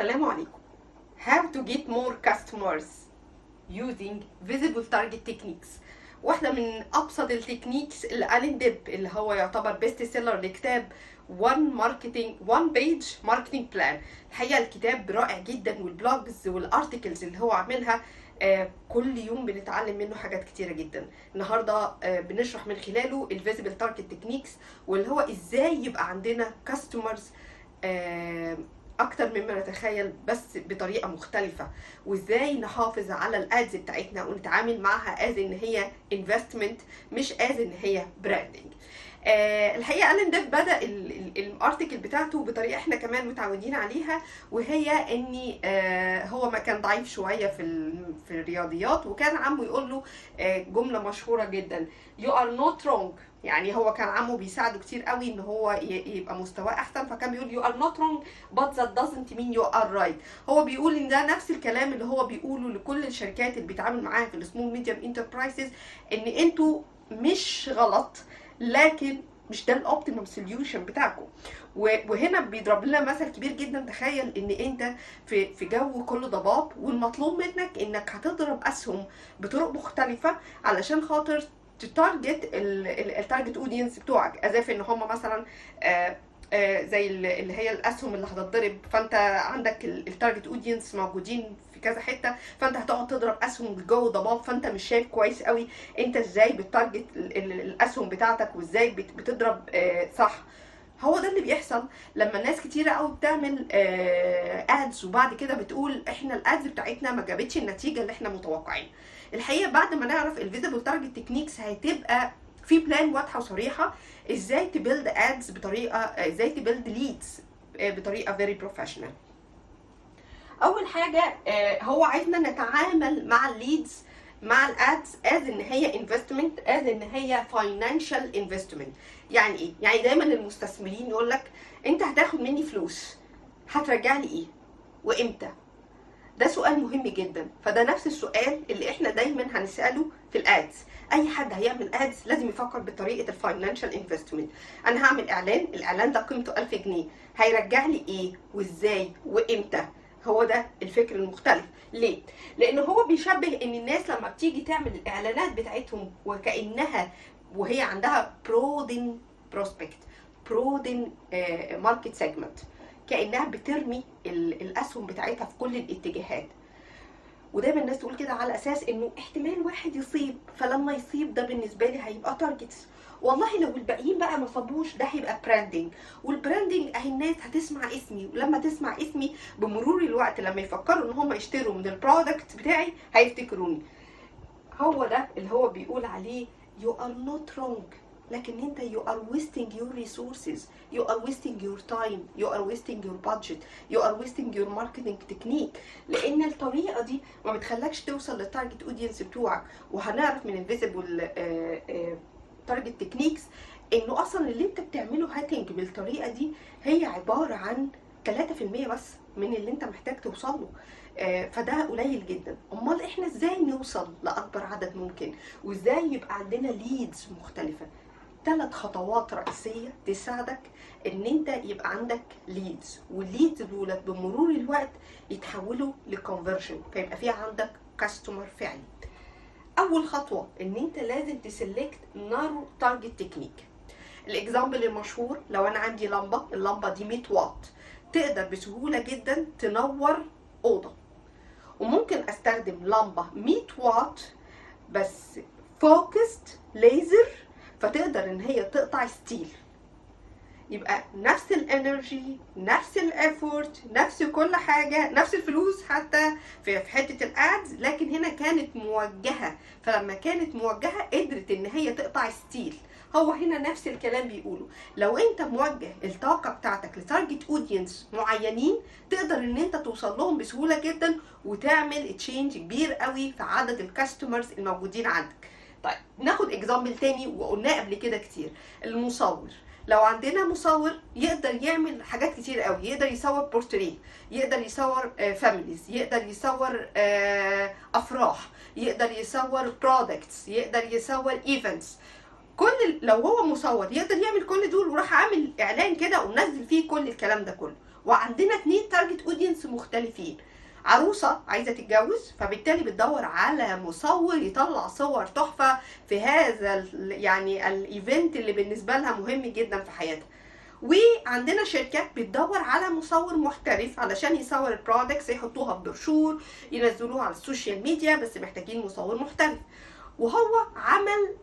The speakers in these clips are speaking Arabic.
السلام عليكم. How to get more customers using visible target techniques. واحدة من أبسط ال techniques ل Allan Dib اللي هو يعتبر best seller لكتاب one marketing one page marketing plan. الحقيقة الكتاب رائع جدا وال blogs وال articles اللي هو عاملها آه، كل يوم بنتعلم منه حاجات كتيرة جدا. النهاردة آه، بنشرح من خلاله ال visible target techniques واللي هو إزاي يبقى عندنا customers أكتر مما نتخيل بس بطريقة مختلفة. وإزاي نحافظ على ال ads بتاعتنا ونتعامل معها as ان هي investment مش as ان هي branding آه الحقيقة ألان ديب بدأ ال- ال- ال article بتاعته بطريقة إحنا كمان متعودين عليها وهي إني آه هو ما كان ضعيف شوية في في الرياضيات وكان عمه يقول له آه جملة مشهورة جدا you are not wrong. يعني هو كان عمه بيساعده كتير قوي إن هو يبقى مستواه أحسن فكان بيقول you are not wrong but that doesn't mean you are right. هو بيقول إن ده نفس الكلام اللي هو بيقوله لكل الشركات اللي بيتعامل معاها في ال small medium enterprises إن أنتوا مش غلط لكن مش ده ال optimum solution بتاعكم. وهنا بيضرب لنا مثل كبير جدا. تخيل إن أنت في في جو كله ضباب والمطلوب منك إنك هتضرب أسهم بطرق مختلفة علشان خاطر ت target ال target audience بتوعك. as if إن هم مثلا آه، زي ال- اللي هي الأسهم اللي هتتضرب. فأنت عندك ال target audience موجودين في كذا حتة. فأنت هتقعد تضرب أسهم بالجو ضباب. فأنت مش شايف كويس قوي أنت إزاي ب target ال- ال- الأسهم بتاعتك وإزاي بت- بتضرب آه، صح. هو ده اللي بيحصل لما ناس كتيرة قوي بتعمل ads وبعد كده بتقول إحنا ال ads بتاعتنا ما جابتش النتيجة اللي إحنا متوقعين الحقيقة بعد ما نعرف ال visible target techniques هتبقى في plan واضحة وصريحة إزاي ت build ads بطريقة إزاي ت build leads بطريقة very professional أول حاجة آه، هو عايزنا نتعامل مع ال leads مع ال ads as إن هي investment as إن هي financial investment يعني إيه؟ يعني دايما المستثمرين يقول لك أنت هتاخد مني فلوس هترجع لي إيه؟ وإمتى؟ ده سؤال مهم جدا. فده نفس السؤال اللي إحنا دايما هنسأله في ال ads. أي حد هيعمل ads لازم يفكر بطريقة ال financial investment أنا هعمل إعلان الإعلان ده قيمته 1000 جنيه. هيرجع لي إيه؟ وإزاي؟ وإمتى؟ هو ده الفكر المختلف. ليه؟ لأن هو بيشبه إن الناس لما بتيجي تعمل الإعلانات بتاعتهم وكأنها وهي عندها broaden prospect broaden market segment كأنها بترمي ال- الأسهم بتاعتها في كل الاتجاهات. ودايما الناس تقول كده على أساس إنه احتمال واحد يصيب فلما يصيب ده بالنسبة لي هيبقى targets والله لو الباقيين بقى ما صابوش ده هيبقى branding وال branding أهي الناس هتسمع اسمي. ولما تسمع اسمي بمرور الوقت لما يفكروا إن هم يشتروا من ال product بتاعي هيفتكروني. هو ده اللي هو بيقول عليه. You are not wrong. لكن انت you are wasting your resources. You are wasting your time. You are wasting your budget. You are wasting your marketing technique. لأن الطريقة دي ما بتخلكش توصل لل target audience بتوعك. وهنعرف من ال visible target techniques إنه أصلا اللي انت بتعمله hitting بالطريقة دي هي عبارة عن 3% بس من اللي انت محتاج توصل له آه، فده قليل جدا. أمال إحنا إزاي نوصل لأكبر عدد ممكن؟ وإزاي يبقى عندنا leads مختلفة؟ ثلاث خطوات رئيسية تساعدك إن أنت يبقى عندك leads وال leads دولت بمرور الوقت يتحولوا ل conversion فيبقى في عندك customer فعلي. أول خطوة إن أنت لازم ت select narrow target technique ال example المشهور لو أنا عندي لمبة اللمبة دي 100 واط تقدر بسهولة جدا تنور أوضة. وممكن أستخدم لمبة 100 واط بس focused laser فتقدر إن هي تقطع steel. يبقى نفس ال energy نفس ال effort نفس كل حاجة نفس الفلوس حتى في حتة ال ads لكن هنا كانت موجهة. فلما كانت موجهة قدرت إن هي تقطع steel. هو هنا نفس الكلام بيقوله. لو أنت موجه الطاقة بتاعتك ل target audience معينين تقدر إن أنت توصل لهم بسهولة جدا وتعمل change كبير قوي في عدد ال customers الموجودين عندك. طيب ناخد example تاني وقلناه قبل كده كتير المصور. لو عندنا مصور يقدر يعمل حاجات كتير قوي يقدر يصور بورتريه يقدر يصور families يقدر يصور آه، أفراح يقدر يصور products يقدر يصور events كل لو هو مصور يقدر يعمل كل دول وراح عامل إعلان كده ومنزل فيه كل الكلام ده كله. وعندنا اتنين target audience مختلفين. عروسة عايزة تتجوز فبالتالي بتدور على مصور يطلع صور تحفة في هذا يعني ال event اللي بالنسبة لها مهم جدا في حياتها. وعندنا شركه بتدور على مصور محترف علشان يصور ال products يحطوها في بروشور ينزلوها على السوشيال ميديا بس محتاجين مصور محترف. وهو عمل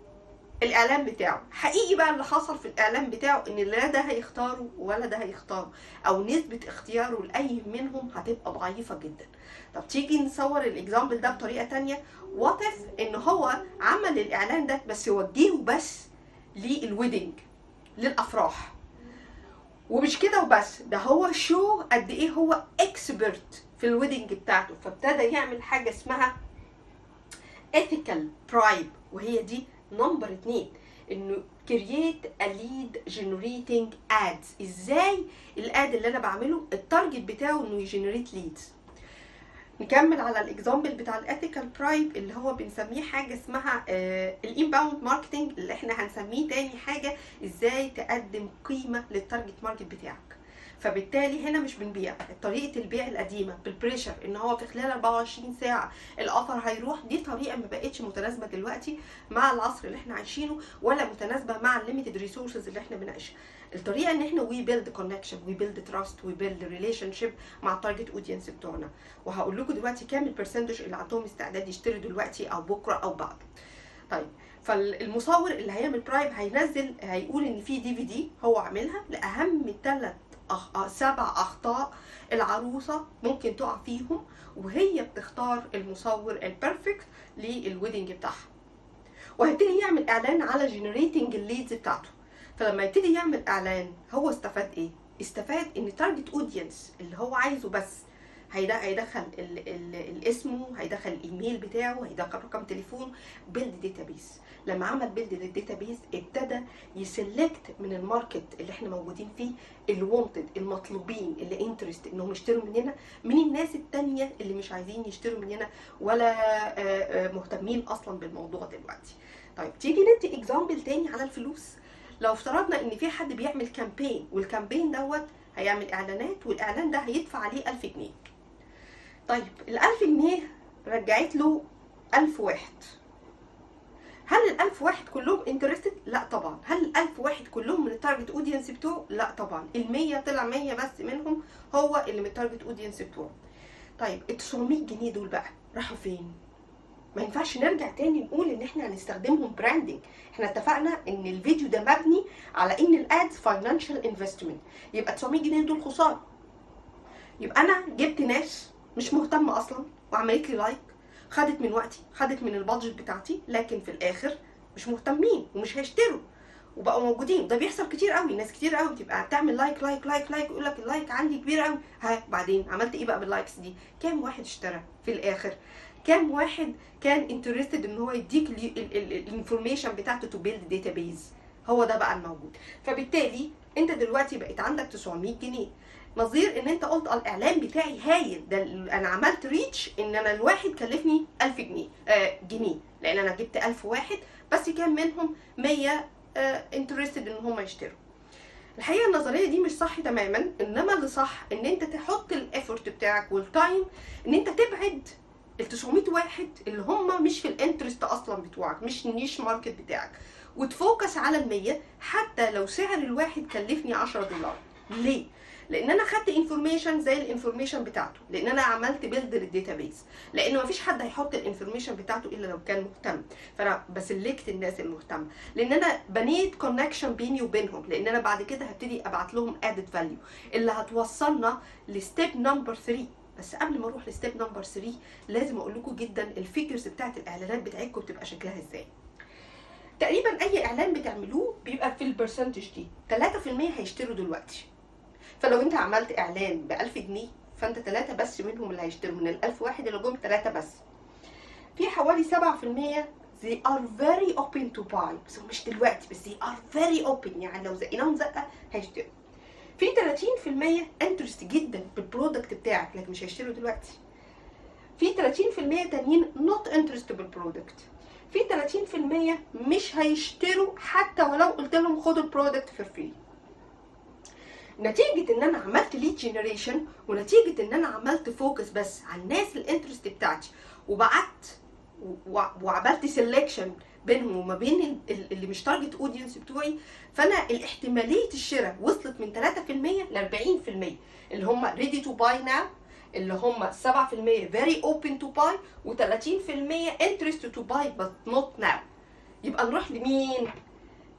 الاعلان بتاعه. حقيقي بقى اللي حصل في الاعلان بتاعه إن لا ده هيختاره ولا ده هيختاره أو نسبة اختياره لأي منهم هتبقى ضعيفة جدا. طب تيجي نصور ال example ده بطريقة تانية. what if هو عمل الإعلان ده بس وجهه بس لل wedding للأفراح. ومش كده وبس ده هو show قد إيه هو expert في ال wedding بتاعته. فابتدى يعمل حاجة اسمها ethical bribe وهي دي number اتنين انه create a lead generating ads. إزاي ال ad اللي أنا بعمله ال target بتاعه انه ي generate leads نكمل على ال example بتاع ال ethical bribe اللي هو بنسميه حاجة اسمها ال inbound marketing اللي إحنا هنسميه تاني حاجة إزاي تقدم قيمة لل target market بتاعك. فبالتالي هنا مش بنبيع طريقة البيع القديمة بال pressure إن هو في خلال 24 ساعة ال offer هيروح دي طريقة ما بقتش متناسبة دلوقتي مع العصر اللي إحنا عايشينه ولا متناسبة مع ال limited resources اللي إحنا بنعيشها. الطريقة إن إحنا we build connection we build trust we build relationship مع ال target audience بتوعنا. وهقول لكم دلوقتي كام ال percentage اللي عندهم استعداد يشتروا دلوقتي أو بكرة أو بعد. طيب فالمصور اللي هيعمل bribe هينزل هيقول إن في DVD هو عاملها لأهم ثلاث أخ... سبع أخطاء العروسة ممكن تقع فيهم وهي بتختار المصور ال perfect لل wedding بتاعها. وهيبتدي يعمل إعلان على generating ال leads بتاعته. فلما يبتدي يعمل إعلان هو استفاد إيه؟ استفاد إن target audience اللي هو عايزه بس هيدخل ال ال الاسمه هيدخل الإيميل بتاعه هيدخل رقم تليفون build database لما عمل build لل database ابتدى ي select من ال market اللي إحنا موجودين فيه ال wanted المطلوبين اللي interested إنهم يشتروا مننا من الناس التانية اللي مش عايزين يشتروا مننا ولا مهتمين أصلا بالموضوع دلوقتي. طيب تيجي ندي example تاني على الفلوس. لو افترضنا إن في حد بيعمل campaign وال campaign دوت هيعمل إعلانات والإعلان ده هيدفع عليه 1000 جنيه. طيب ال 1000 جنيه رجعت له 1000 واحد هل ال 1000 واحد كلهم interested؟ لا طبعا، هل ال 1000 واحد كلهم من ال target audience بتوعه؟ لا طبعا، ال 100 طلع 100 بس منهم هو اللي من ال target audience بتوعه. طيب ال 900 جنيه دول بقى راحوا فين؟ ما ينفعش نرجع تاني نقول إن إحنا هنستخدمهم branding إحنا اتفقنا إن الفيديو ده مبني على إن ال ads financial investment يبقى 900 جنيه دول خسارة يبقى أنا جبت ناس مش مهتمة أصلا وعملت لي like خدت من وقتي خدت من ال budget بتاعتي لكن في الآخر مش مهتمين ومش هيشتروا. وبقوا موجودين. ده بيحصل كتير قوي. ناس كتير قوي بتبقى تعمل like like like like يقول لك ال like عندي كبير قوي. ها بعدين عملت إيه بقى بال likes دي؟ كام واحد اشترى في الآخر؟ كام واحد كان interested إن هو يديك ال information بتاعته to build database هو ده بقى الموجود. فبالتالي أنت دلوقتي بقيت عندك 900 جنيه. نظير إن أنت قلت الاعلان بتاعي هايل ده أنا عملت reach إن أنا الواحد كلفني 1000 جنيه آه جنيه. لأن أنا جبت 1000 واحد بس كان منهم 100 interested إن هم يشتروا. الحقيقة النظرية دي مش صح تماما. إنما اللي صح إن أنت تحط ال effort بتاعك وال time إن أنت تبعد ال 900 واحد اللي هم مش في ال interest أصلا بتوعك مش ال niche market بتاعك. وت focus على ال 100 حتى لو سعر الواحد كلفني 10 دولار. ليه؟ لأن أنا خدت information زي ال information بتاعته لأن أنا عملت build لل database لأن مفيش حد هيحط ال information بتاعته إلا لو كان مهتم. فأنا ب select الناس المهتمة. لأن أنا بنيت connection بيني وبينهم. لأن أنا بعد كده هبتدي أبعت لهم added value اللي هتوصلنا ل step number 3 بس قبل ما أروح ل step number 3 لازم أقول لكم جدا ال figures بتاعت الإعلانات بتاعتكم بتبقى شكلها إزاي. تقريبا أي إعلان بتعملوه بيبقى في ال percentage دي. 3% هيشتروا دلوقتي. فلو انت عملت اعلان ب 1000 جنيه فانت ثلاثة بس منهم اللي هيشتروا من ال 1000 واحد اللي جم ثلاثة بس. في حوالي 7% they are very open to buy. بس مش دلوقتي بس they are very open. يعني لو زقناهم زقة هيشتروا. في 30% interested جدا بال product بتاعك لكن مش هيشتروا دلوقتي. في 30% تانيين not interested بال product في 30% مش هيشتروا حتى ولو قلت لهم خدوا ال product for free نتيجة إن أنا عملت lead generation ونتيجة إن أنا عملت focus بس على الناس ال interest بتاعتي وبعت وعملت selection بينهم وما بين ال- ال- اللي مش target audience بتوعي. فأنا الاحتمالية الشراء وصلت من 3% ل 40% اللي هم ready to buy now اللي هم 7% very open to buy و30% interest to buy but not now. يبقى نروح لمين؟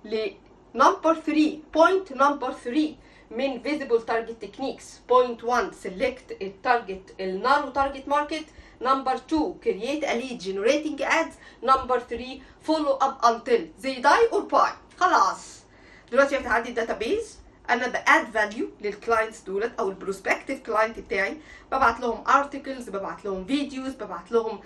ل number 3 point number 3 من visible target techniques point 1 select ال target ال narrow target market number 2 create a lead generating ads number 3 follow up until they die or buy خلاص دلوقتي بقت عندي ال database أنا ب add value لل clients دولت أو ال prospective client بتاعي. ببعت لهم articles ببعت لهم videos ببعت لهم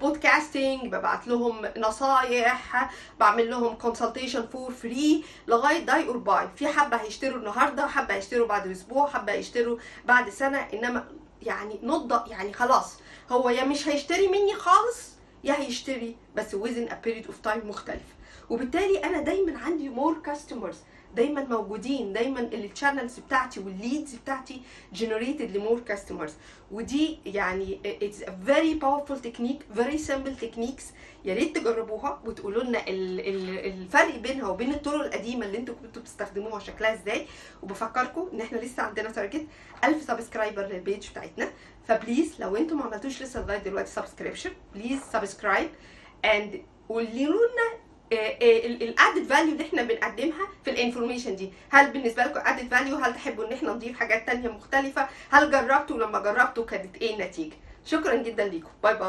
podcasting ببعت لهم نصايح بعمل لهم consultation for free لغاية die or buy في حبة هيشتروا النهارده حبة هيشتروا بعد أسبوع حبة هيشتروا بعد سنة. إنما يعني نض يعني خلاص هو يا مش هيشتري مني خالص يا هيشتري بس within a period of time مختلف. وبالتالي أنا دايما عندي more customers دايما موجودين دايما ال channels بتاعتي وال leads بتاعتي generated ل more customers ودي يعني it's a very powerful technique very simple techniques. يا ريت تجربوها وتقولوا لنا ال- ال- الفرق بينها وبين الطرق القديمة اللي أنتوا كنتوا بتستخدموها شكلها إزاي. وبفكركم إن إحنا لسه عندنا target 1000 subscriber لل page بتاعتنا. ف please لو أنتوا ما عملتوش لسه لغاية دلوقتي subscription please subscribe and قولوا لنا ال added value اللي إحنا بنقدمها في ال information دي. هل بالنسبة لكم added value هل تحبوا إن إحنا نضيف حاجات تانية مختلفة؟ هل جربتوا؟ لما جربتوا كانت إيه النتيجة؟ شكرا جدا ليكم. باي باي.